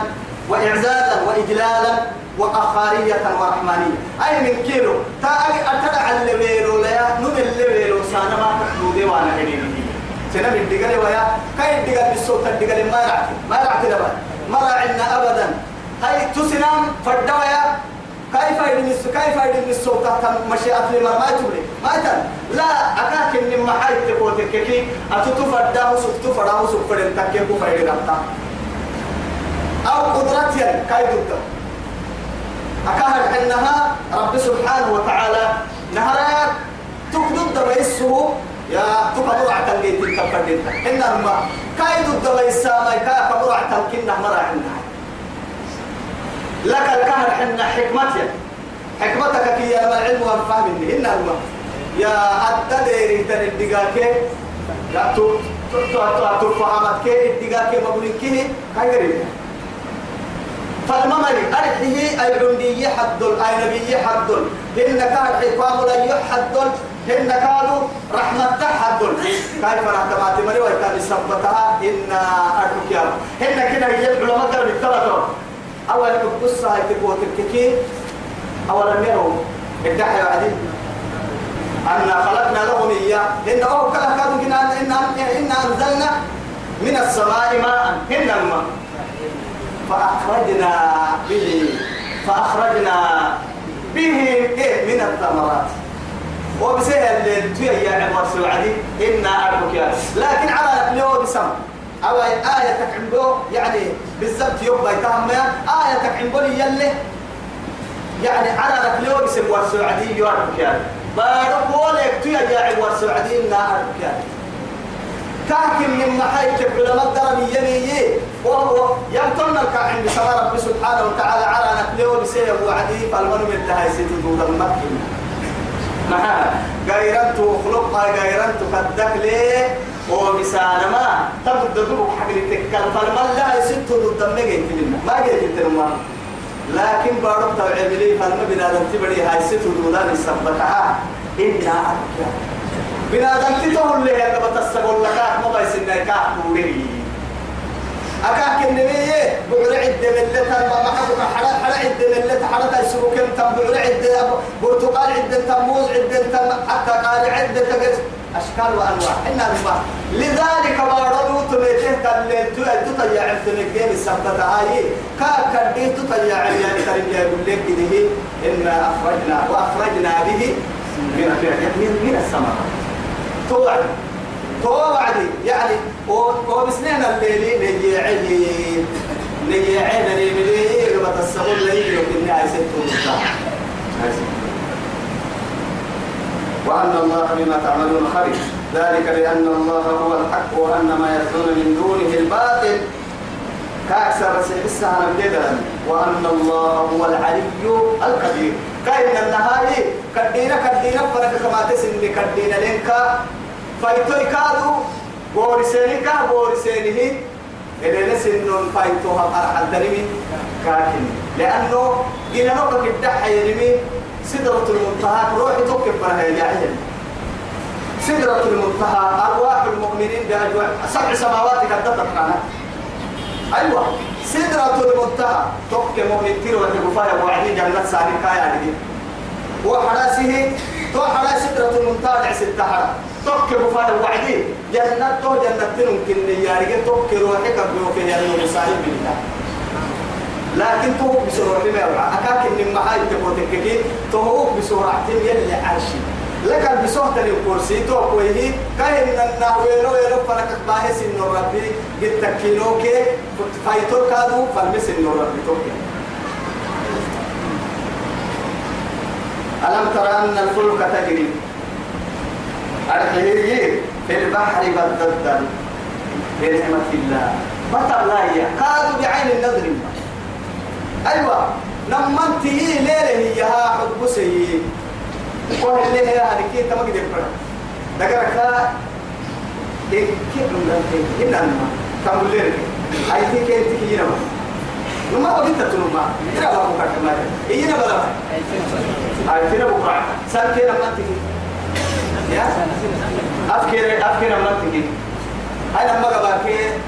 Speaker 1: وإعزازا وإجلالا وقخارية ورحمانية. أي من كيلو. تا أتدع الليلو ليا نم الليلو سانا ما تحدودي وأنا حديني سنة من دقل ويا كاي دقل بالصوت الدقل ما رعت. ما رعت لبا ما رعنا أبدا. هاي تسنام فردويا كيف يدنس كيف يدنس تحت مشيئة لما ما تقولي ما تن لا أكاك إن ما حي تقولك كي أتتفرداه سكتفراه سكفرين تكيكو فريد أو قدرتيا كاي ضده أكاهر إنها رب سبحانه وتعالى نهرات تقدد بيسه يا تقدر عتلقيت الكفردين إنما كايد الدبيسا ما كا كبر عتلقينا مرة عندها لك الكهر حنا حكمتك حكمتك كي يا العلم والفهم إنما يا التدير تندقاك يا تو تو تو تو فهمتك الدقاك مبلنك كاي فالممري أرحيه العندي حدل أي حدل إن كان حكام لا يحدل إن كانوا رحمة حدل كيف رحمة مري وكان سبتها إن أرحك يا إن كنا يجيب علماء قالوا الثلاثة. أول تقص هاي تقوى تككي أولا يروا الدحي بعدين. أن خلقنا لهم إياه إن أو كلا كانوا إن أنزلنا من السماء ماء. إن الماء. فأخرجنا به فأخرجنا به إيه من الثمرات. وبسهل اللي يا عمر سعدي إنا أعرفك يا لكن على اليوم بسم. أو آية تكعمبو يعني بالضبط يبقى يتهم آية تكعمبو يلي. يعني على اليوم بسم والسعدي يعرفك يا بارك ولك يا عمر سعدي إنا أعرفك يا كاكن من محايك علماء درب يمي وهو يمتن الكاحن بسما رب سبحانه وتعالى على نقله بسيه وعدي فالمن من لها يسيد دود المكين معها غيرنتو خلقها غيرنتو قدك ليه وبسانا ما تبدو دبك حق تكال فالمن لا يسيد دود المكين ما جيت تنما لكن بارك توعي لي فالمن بنا تبدي هاي سيد دودان السبتها إنا أكبر بنا دمتي تقول لي هذا بتسقول لك ما بيسنا كاح كوري أكاك النبي بعر عد ملة ما محبك حلا حلا عد ملة حلا كم تم بعر عد برتقال عد تموز عد تم حتى قال عد تجس أشكال وأنواع إن الماء لذلك ما رضوا تميته تلين تطيع عفتنك السبتة هاي كاك كديه تطيع يعني ترجع يقول لك إنا أخرجنا وأخرجنا به من من من السماء توعد. توعدي يعني وبسنين الليل نجي عدي نجي عدي نجي قبل السبب اللي يمكن عايز وأن الله بما تعملون خبير. ذلك لأن الله هو الحق وأن ما يدعون من دونه الباطل. كأكثر سيحسها نبدأ وأن الله هو العلي الكبير كأن النهاية كدينا كدينا فرق كما تسن كدينا لنكا فايتوي كادو بورسيني كا بورسيني إذا نسنون فايتوها فرح الدرمي كاكن. لأنه جينا نوكا كدح يرمي سدرة المنتهى روحي توكب برها عجل سدرة المنتهى أرواح المؤمنين بأجواء سبع سماوات كدتت معنا أيوة. سدرة المنتهى توك تيرو وتقفايا وعدي جنة سالي كايا لدي. وحراسه تو سدرة المنتهى ست حرا توك بفايا وعدي جنة تو جنة تنمكن يارجي توك روحي كبيرو في يارجي مساعد بالله لكن توك بسرعة ما يوعى أكاك إن محاي تبوتك توك بسرعة يلي عرشي لك البسوحة الكرسي توك وهي كاين النهويلو يلو فرق باهس إنه ربي. قد تكينوك فايتو كادو فالمس إنه ربي توك ألم ترى أن الفلك تجري؟ أرحيه في البحر بددا بنعمة الله. بطل لا كادوا بعين النظر. أيوة. هي ليلة هي ها حب سي قول اللي هي هذه كي تما قد يفرق دقرك إيه؟ كيف من إن أنا تقول لي أي تي كي أنت كي نما نما قلت تنما إنا بابو كتما إينا بلا أي فينا بكرة. سأل كي لما أنت يا؟ أفكر أفكر لما أنت هاي لما قباك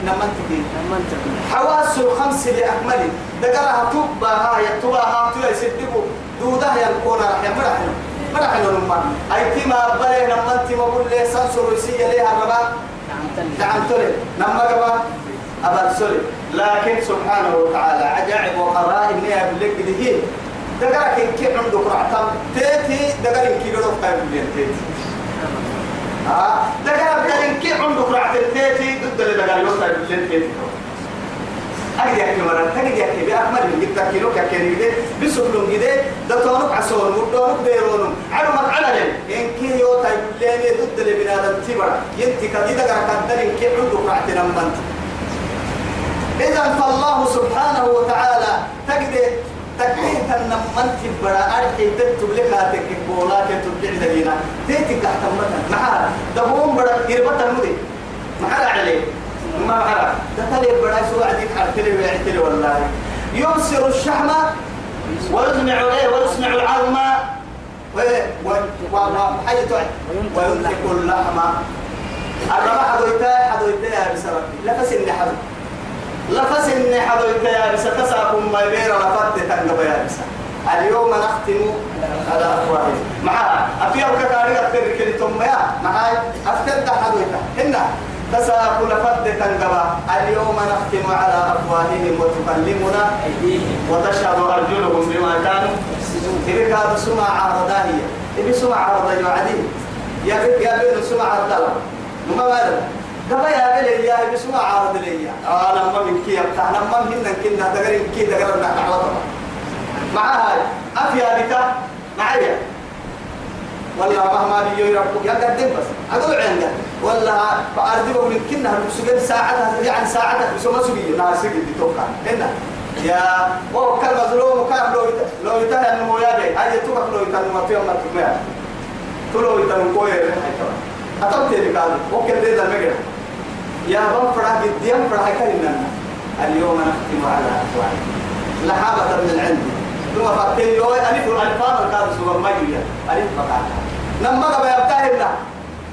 Speaker 1: لما أنت حواس الخمس لأكمله دقرها تبا ها يتبا ها تلا يسدبو. دودا يلقون رح يمرح مرح لهم أي تما أنت ما بقول لي سنسر يسيء ليها الربا نعم تلي لما قبا أبا سوري لكن سبحانه وتعالى عجائب وقرائب نيا بلك دهين دقرك إن كي عندك رعتم تيتي. دقرك كي قدوك قايم بلين تيتي. آه. دقرك إن كي عندك رعتم تيتي. ضد اللي دقرك يوصل بلين تيتي. أجي أحكي مرة تجي أحكي بأكمل من جدا كيلو كأكيد جدا بسفلون جدا ده تونك عسول مدونك بيرونم علومك على لين إن كي يو تايب لين ضد بنادم تبرا ينتي كديدا كردن إن كي عندك رعتنا من إذا فالله سبحانه وتعالى تجد تكتين تنمن تبرا أرحي تكتب لك هاتك بولا كتب جعل دينا تيتي تحت متن معها دبوم برا يربط المدي معها عليه ما تتلي بڑا سوى عديك حرتلي ويعتلي والله. يبصر الشحم ويسمع إيه؟ ويسمع العظم. وحيث وينفق اللحم. الربا حدويتا حدويتا يا بسرك لفس إني حدو لفس إني حدويتا يا بس تساكم ما يبير لفت تنقب يا بس اليوم نختم على أفواههم. معها افيا كاري افتر كلتم يا؟ معاي افتر حدويتا هنا. تساكل فد تنقبا اليوم نختم على أفواههم وتكلمنا. وتشهد أرجلهم بما كانوا إذا كانوا سمع عرضا هي إذا سمع عرضا يعدي يا بيت يا بيت سمع عرضا ما ماذا دبا يا بيت يا بيت سمع عرض لي آه لما من كي يبتع لما من هنا كنا دقرين كي دقرين نحن معها أفيا بك. معايا ولا مهما بيجي ربك يا قدم بس. أقول عندك. ولا فأردبه من كنا هنسجل ساعة يعني ساعة بس ما سجل ناس سجل بتوقع هنا يا هو كان مظلوم وكان لو لو يتهى إنه يا بي هاي توقع لو إنه ما فيهم ما تكمل تلو يتهى كوي أتوقع تلك هذا وكل ده المجرى يا بام فرح جديا فرح كلنا اليوم نختم على أفواه لحابة من عندي ثم فاتين يوم ألف الألفان ما يجي ألف فقط. لما قبل يبتهلنا.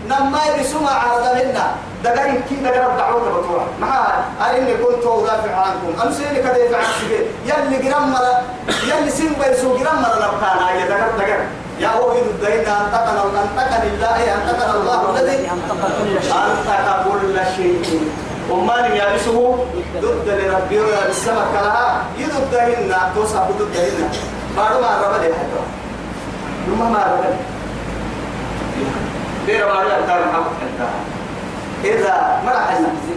Speaker 1: نما يرسم عرضهن دقائق كي دقائق الدعوة بطوع معها أني كنت أدافع عنكم. أنا سيني كده يفعل سجي يلي جرام مرة يلي سين بيسو جرام مرة نبقانا. يا دقائق دقائق يا أوهي الدين أنتقنا أنتقنا الله أنتقنا الله الذي
Speaker 2: أنطق كل شيء.
Speaker 1: أنتق كل شيء. ومن يابسه؟ ضد لربي السماء كلها يضدهن توصف ضدهن ما ربنا حتى لما ما ربنا دير ما حتى إذا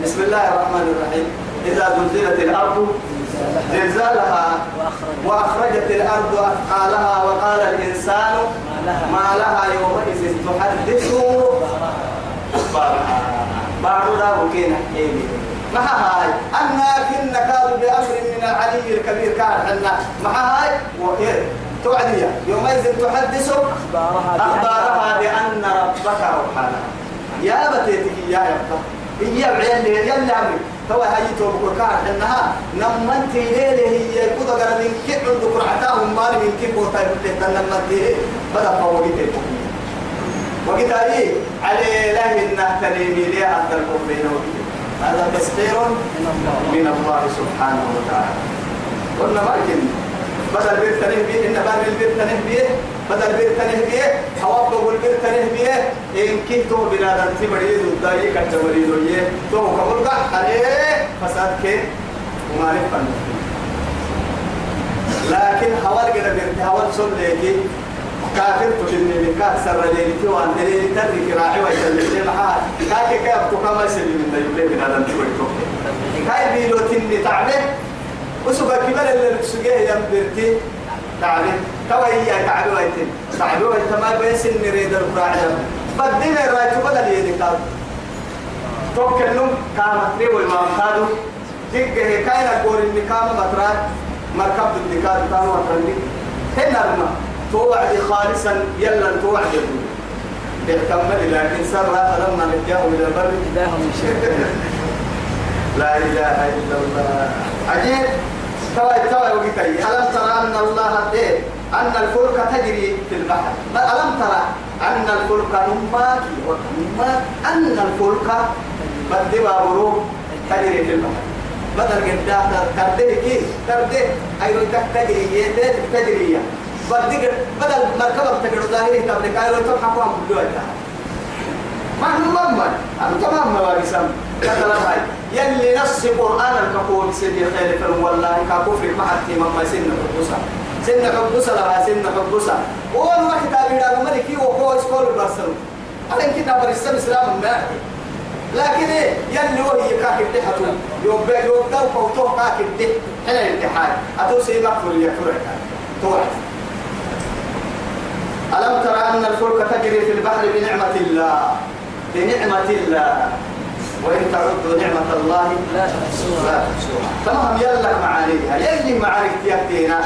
Speaker 1: بسم الله الرحمن الرحيم. إذا زلزلت الأرض زلزالها وأخرجت الأرض أثقالها وقال الإنسان ما لها يومئذ تحدث. أخبارها بعضنا وكينا. ما هاي أنا كنا كانوا بأمر من العلي الكبير كان حنا ما هاي وإيه؟ توعدية. يومئذ تحدث
Speaker 2: أخبارها
Speaker 1: أخبارها بأن ربك أوحانا يا بتيتك يا يبقى هي بعيال يلي عمري تو هاي تو بكر كان إنها نمنت ليلة هي كذا قال من كيف عندك رعتاهم مال من كيف وطيب تنمت بدا فوقيت وقت أي على له إنه تليمي لي أهل الكفرين هذا تسخير من الله سبحانه وتعالى. قلنا ما كنا بدل بير تنه بيه إن بار البير تنه بيه بدل بير تنه بيه حواب بقول بير تنه بيه إن كي تو بنا دنتي بڑی دودائی کٹ بڑی دوئے تو قبول کا ارے فساد کے ہمارے فن لكن حوال كده بيرتي حوال سن ليكي كافر تشني من كاسر رجلي تو عن دليل ترك راعي ويسلم لي معاه كاكي كيف تقام يسلم من دليل من هذا نشوي تو كاي بيلو تني تعبه وسبا كبر اللي نسجيه يم بيرتي. تعبه توا هي ويتن تعبه ويتن ما بيسن نريد الراعي بدين الراعي تبدل يدك توكلهم كامت لي والمام كادو. دقه كاينة قول إني كام مطرات مركب الدكات تانو وترني هنا الماء توعد خالصا. يلا توعد بيكمل لكن سر فلما نجاه إلى البر.
Speaker 2: إذا هم يشركون
Speaker 1: لا إله إلا الله. عجيب توي توي وقتي ألم ترى أن الله إيه؟ أن الفلك تجري في البحر. ألم ترى أن الفلك نماك ونماك أن الفلك بدي بابرو تجري في البحر. بدل قد ترده كي ترده ايرو تجري يده تجري بدي بدل مركبة تجري ظاهري تبرك. ايرو تحكوا عن ما هو مما أنا تمام ما بيسم كذا هاي يلي نص قرآن الكفور سيدي خير فلم والله كفر ما حد مما سن حبوسا سن حبوسا لها سن حبوسا وان واحد أبينا ملكي وقوة سكول برسل أنا أبر السلام إسلام ما لكن إيه؟ يلي وهي كاك التحتو يوم بيك يوم دو فوتوه كاك التح حين الامتحان أتوسي مقفل يكفرك توعد. ألم ترى أن الفلك تجري في البحر بنعمة الله؟ بنعمة الله. وإن تعدوا نعمة الله
Speaker 2: لا تحصوها.
Speaker 1: تمام يلا معانيها يلي معارك تيكتينا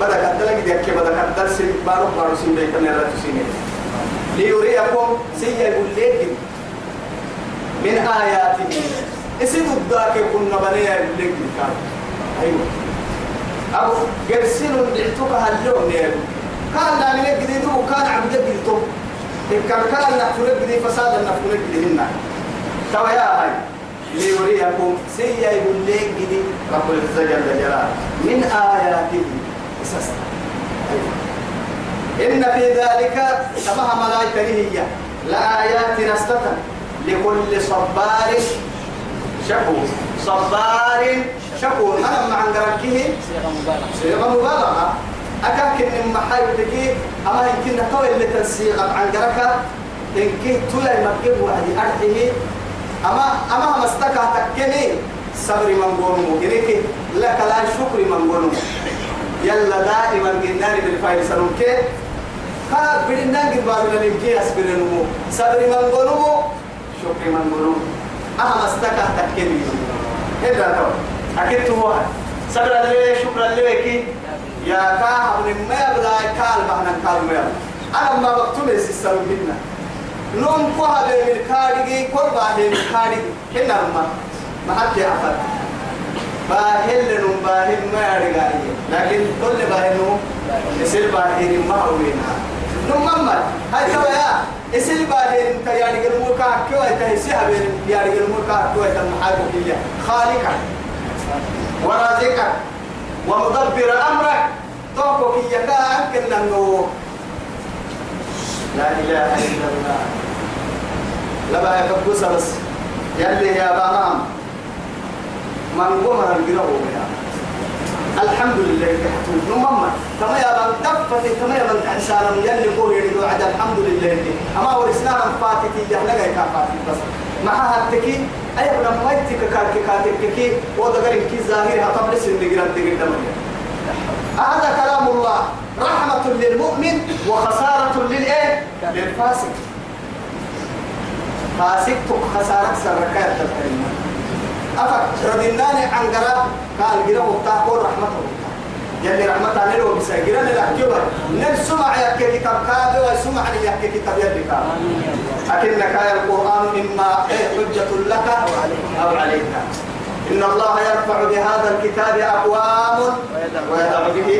Speaker 1: بدك الدلق ديك بدك الدرس. بارو بارو سين بيت نرى تسيني ليريكم سي يقول لك من آياته اسد الداك كنا بني لك كان أيوه. أبو قرسين دعتك هاليوم يا كان لا نلقي جديد وكان عبد جديد تو كان كان نحفر جديد فساد نحفر جديد هنا. توا يا هاي ليريكم سيا يقول لك جديد رب العزة جل جلاله. من آياته أساسا إن في ذلك سمها ملائكة هي لآيات نستة لكل صبار شكور. صبار شكور. أنا مع
Speaker 2: صيغة مبالغة.
Speaker 1: صيغة مبالغة. أكاك إن محايب تكي أما يمكن نتوى اللي تنسيغ عن جركة إن كي تولى المكيب وعدي أرحيه. أما أما مستكا تكني صبري من قولمو إنك لك لا شكري من قولمو يلا دائما قلناني بالفايل سنون كي ها بدنا نجيب بابنا نمكي أسبر نمو. صبري من قولمو شكري من قولمو أما مستكا تكني إذا تو أكيد هو صبر اللي شكرا لك. يا كاها من ما يبلا كال بحنا كال ما أنا ما بكتب السلام منا نوم فها بين الكارجي قربا بين الكارجي هنا ما ما حد يعرف باهل نوم باهل ما يرجع لكن كل باهل نوم يصير باهل ما هو بينها نمما هاي توا يا. اسل بعدين انت يعني قلمو كا كيو انت هسيها بين يعني انت محاكو كيا خالقا. ورازقا. ومدبر أمرك. توكو كيا كا انكن انه لا إله إلا الله. لا بقى يكبوس بس. يلي يا بامام من قمر القرب يا. الحمد لله كحتو نمما كما يا من دفت كما يا من انسان يلي قول يدو عد الحمد لله اما ورسنا من فاتتي يحلق كافاتي بس. مع هاتكي اي ابن ميتك كاك كاتك ودغر كي ظاهر قبل سن دغر دغر هذا كلام الله. رحمة للمؤمن وخسارة للإيه؟ للفاسق. فاسق خسارة سركات الكلمة أفك ردناني عن قراب قال قراب وقتاقون رحمته. يلي رحمة الله لو بس قراب للأكتوبة نل سمع يحكي كتاب كاد وسمع يحكي كتاب يلي كاد أكنك يا القرآن إما إيه حجة لك أو عليك. إن الله يرفع بهذا الكتاب أقوام ويدع به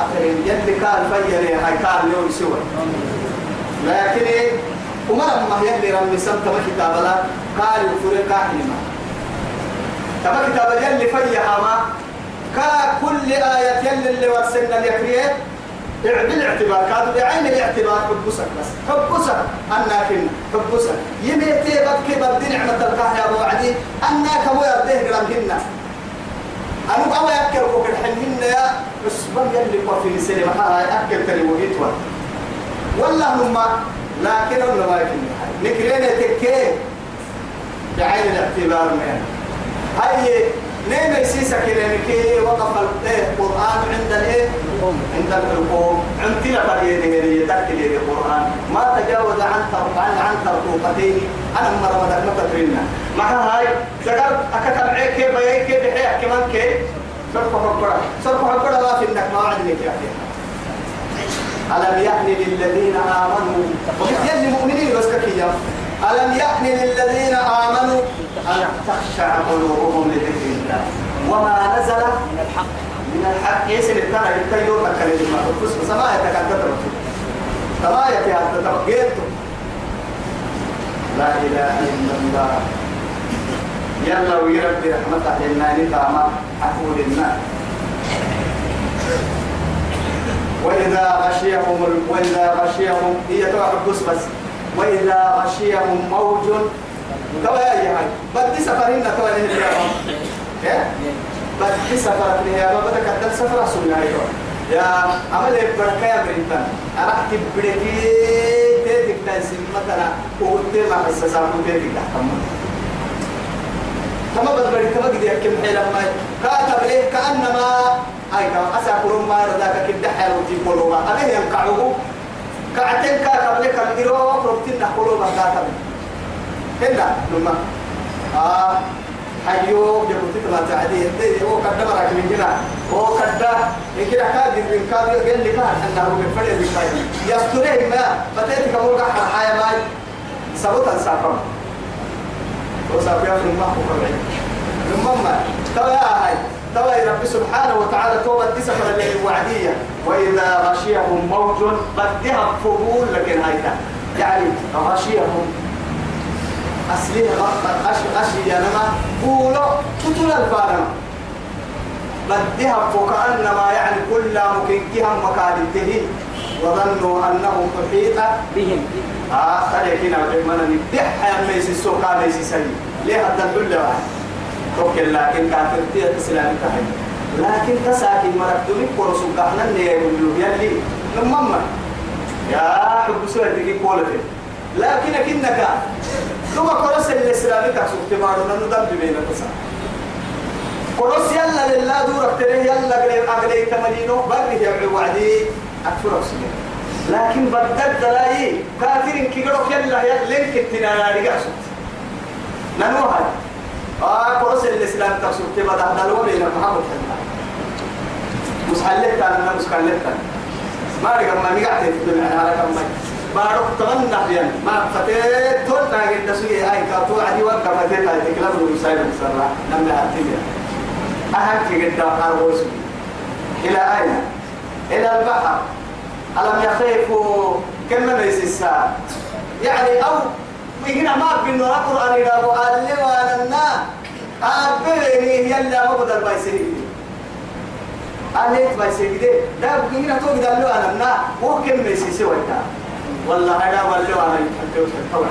Speaker 1: آخرين. يلي كان فيري هاي كان يوم سوى. لكن وما لما يلي رمي سمت ما كتاب لا قال يفرق كلمة تما كتاب يلي فيها ما كا كل آية يلي اللي ورسلنا اليكريه بالاعتبار كانوا بعين الاعتبار حبسك بس. حبسك أنا كن حبسك يميتي بدك بدي نعمة الكاه يا أبو عدي أنا كمو يرده قرامهن أنا أبغى أكل وكل حنهن يا بس بم يلي في نسيني محاها أكل تري وجيتوا والله هم لكن أنا ما يكن نكرين تكيه. بعين الاعتبار من هاي نيم يسيسك لأنك وقف القرآن عند الايه؟ عند الحكم عندنا فريد هي تكل القرآن. ما تجاوز عن عن عن ترقوقتين أنا مرة ما ما تدرينا مع هاي ذكر أكتب عيك بيك بحيح كمان كي. صرف حقرة صرف حقرة ما في إنك ما عندك يا ألم يأن للذين آمنوا؟ وبالتالي المؤمنين بس كفيا ألم يأن للذين آمنوا أن تخشع قلوبهم لذكر الله؟ وما نزل
Speaker 2: من الحق.
Speaker 1: من الحق. يسر التنى التيور تكلم ما تقص سماء يتكدر سماء يتكدر لا إله إلا الله. يلا ويربي رحمته لنا نتاما عفو للناس وإذا غشيهم وإذا غشيهم. هي توعد بس بس. وإذا غشيهم موج. توا يا هاي بدي سفرين توا نه يا بدي سفر يا ما بدك كدل سفر سنة يا عمل بركة يا بريتان أنا تبركي تيجي تنسي مثلا. وقلت ما حس سامو تيجي تحكم كما بدبري كما قد يحكم حيلا ما كاتب ليه كأنما. هاي كما أسافر ما رداك كده حيل وتيب قلوبا أنا ينقعه كعتين كاتب لك الإيرو فربتنا قلوبا كاتب هنا لما آه حيو جبت ما تعدي يدي هو كذا مرة من هنا هو كذا يمكن كاد من كاد قال لي كان أنه من فرد بكاي يستريه ما بدأت كمول قحر حياة ما سبوت السافر وسافر في وكبرين لما توا يا هاي. توا رب سبحانه وتعالى توبة تسفر الليل الوعدية. وإذا غشيهم موج بدها فضول لكن هاي يعني غشيهم. أصليه أش أشي يا نما. قولوا تطول الفارم. بدها فكأنما يعني كل مكنكهم مكانته وظنوا أنهم أحيط
Speaker 2: بهم.
Speaker 1: آه خلي كنا بمنا نبدح يا ميسي السوق ميسي سلي ليه هذا الدل واحد؟ توكل لكن كافر تي تسلم كهي لكن تساكن مركتوني كورسو كحنا يقولوا يلي. لما يا حب سوى تجي كولته لكن كنك لما كورس الإسلامي كسوك تبارو ندم بينك تسا كورس يلا لله دورك تريه يلا قليل أقلي تمدينو بري يا وعدي أكثر أسلم لكن بدل دلاي كافر كيقولك يلا يلا لينك التنانا رجعسوت ننوها آه كورس الإسلام تسوك تبارو دلوا بينك محمد حنا مسحلت أنا مسحلت ما رجع ما نقعد في الدنيا على كم بارك تمنى بيان ما فتيت تقول ناقل تسوي هاي كاتو عدي وقع فتيت هاي تكلم بسرعة نمنا هاتيا أهم في قد أرغوز إلى أين؟ إلى البحر. ألم يخافوا؟ الإنسان يعني أو هنا ما بينه القرآن إذا أبو ألم أنا أبني يلا ما بدل بايسيري أليت بايسيري ده ده هنا تو بدل له أنا نا ممكن ميسي سوى ده والله هذا والله أنا يتحدث طبعا.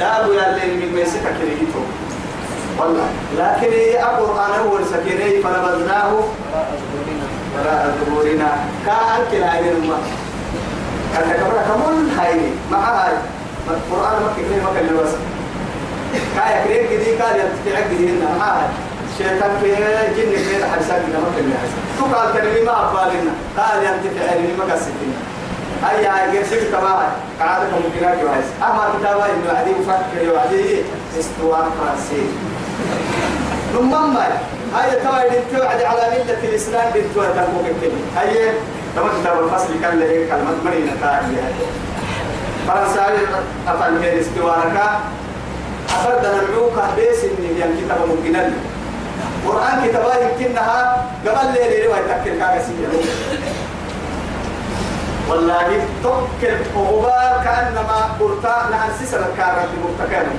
Speaker 1: ده أبو يلا من ميسي كده والله. لكن القرآن هو السكيني فنبذناه. وراء ظهورنا كان كلا عين ما كان كبر كمون هاي مع هاي القرآن ما كفيه ما كان لوس كاي كريم كذي كان يتفع كذي هنا هاي شيطان في جن كذي حرسان كذا ما كان لوس تو قال؟ كلمة ما أقبلنا قال ينتفع لي ما كسبنا أي هاي جرسك كما قاعدة ممكنة جواز أما كتابة إنه عدي مفكر وعدي استوان فرنسي ثم ما هاي توعد توعد على ملة الإسلام بنت وتنبوك الكلمة هاي تمام كتاب الفصل كان له كلمة مرينة تاعي فرنساوي أفعل هي الاستوارك أفرد نمعوك بيس إن يعني كتاب ممكن قرآن كتابة يمكنها قبل ليلة ويتكر كاغسية. والله تذكر غبار كأنما قرطا نحن سيسر الكارة المبتكرة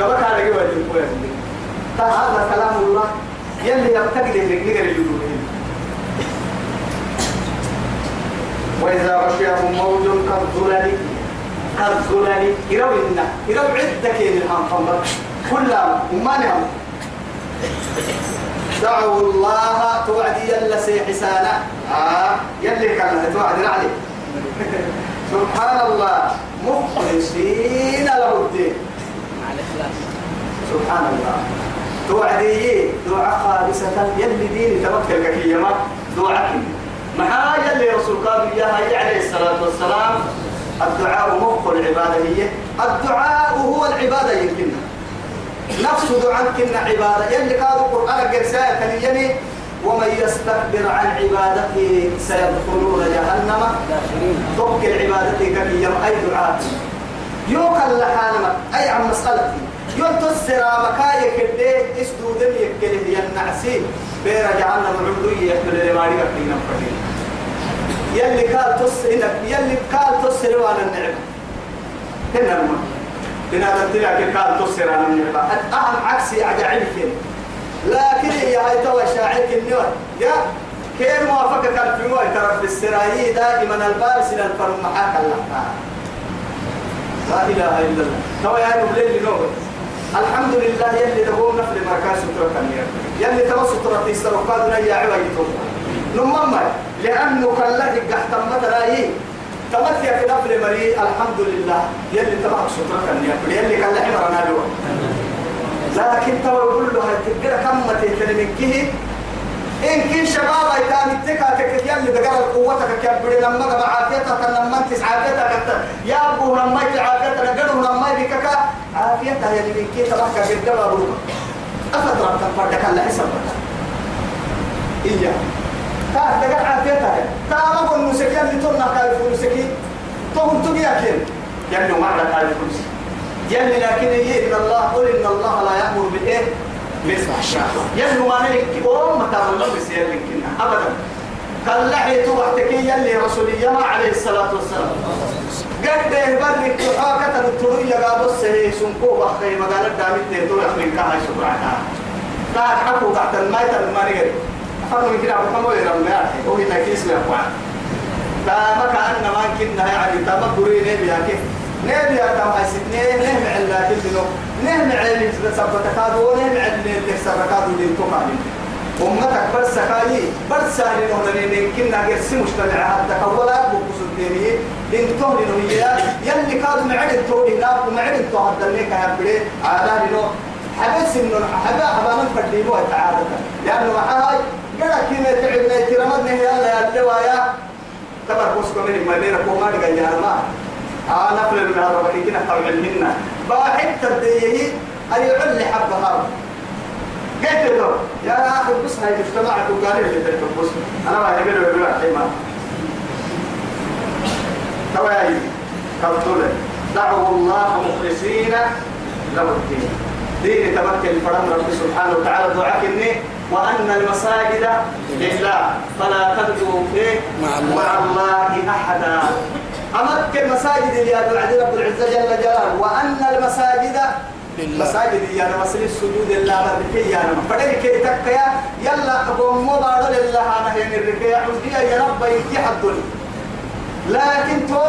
Speaker 1: قبل كان يجوا يتنقوا هذا كلام الله. يلي يبتقي لك نقر الجنوبين وإذا غشيهم موج كالظلل كالظلل يروا إنا يروا عدة كين الهم كلها وما نهم دعوا الله توعدي يلا سيحسانا آه يلي كان توعد عليه (laughs) سبحان الله مخلصين له الدين. سبحان الله. توعدي دعاء خالصة يلي دين توكل كيما دعاء. مع يلي رسول قال إياها عليه الصلاة والسلام. الدعاء مخ العبادة هي. الدعاء هو العبادة يمكن نفس دعاء كنا عبادة. يلي قالوا القرآن قرساية تليني ومن يستكبر عن عبادته سيدخلون جهنم. توكل عبادتي كيما أي دعاء. يوكل لحالما أي عن مسألتي يوم تسرى مكاية كده اسدو دم يكله ينعسي. بير جعلنا معبدوية يحمل لماري بكينا فكين يلي قال تس يلي قال تسر وأنا النعمة. هنا الماء هنا تنتلع قال تسر وأنا النعمة. أهم عكسي عجائبك لكن يا هاي توا شاعرك النور يا كيف موافقة كان في موي ترى في السرايي دائما البارس إلى الفرم محاك الله لا إله إلا الله. توا يا نبلي نور الحمد لله يلي دهوم نفل مركز سترة يلي تبى سترة تيسر وقادنا يا عوي نمما لأنه كله قحت مثلا إيه تمت يا نفل مري الحمد لله يلي تبى سترة كنيا يلي كله حمرنا له لكن توا يقول له هتقدر كم تتلمكيه إن كن شباب أيتام التكا تكت يلي دقر قوتك كبر لما قبع عافيتك لما انتس عافيتك يا أبو لما عافيتك لقره لما بكك عافيتها يلي من كي تبقى قدام أبوك. أفد ربك فردك على حسابك إياه. تا دقر عافيتها تا ما قل نسك يلي تنا كايف نسكي تهم تجي أكين يلي مرة كايف نسك يلي لكن إيه إن الله قل إن الله لا يأمر بالإيه بالفحشاء يلي ما نلك. أم تمام بس يلي كنا. أبدا. قال لحيت وقتك يلي رسولي ما عليه الصلاة والسلام. قد برك تحاكة الطرية قابل سهي سنكو بخي. مقالة دامت تيتو يخلين كاها سبعتها تاك حكو تحت الماء تلماني فرمو من كده أبو حمو يرمي وهي تكيس لأخوان تاما كأن ما كنا يعني تاما قرين نبيا كيف؟ نبيا تاما ستنين نهم علا كل نهم علا سبتكادو نهم علا اللي سبتكادو اللي انتقالين أمتك برس كاي برس سالي نهلني كنا قرسي مجتمع حتى كولا بوكس الديني دين تهلي نهيا يلي كادو معد التولي لا ومعد التوهد دلنيك يا بلي. عاداني نو حبس إنه حبا حبا من فردينو تعادة لأنه معاي قال كيما تعبنا ترمدنا هي الله يا اللوايا تبر بوسكو من ما بينك وما تقال يا ما آه نفل من هذا وحيدنا طبعا منا باحث تبديه أن يعل حب هذا. قلت له يا أخي بص هاي مجتمعك وقال لي بص أنا ما يقول له يقول حيما تواي قلت دعوا الله مخلصين له الدين. دين تمكن فرم رب سبحانه وتعالى. دعاك إني وأن المساجد لله فلا تدعوا فيه مع الله. أحدا. أمك المساجد اللي يدعو رب العزة جل جلاله. وأن المساجد
Speaker 2: لله.
Speaker 1: مساجد يا مسجد السجود الله ربك يا رب. فدرك تكيا يلا قوم مبارك لله أنا هي الركيا عندي يا رب ينتي حدني لكن تو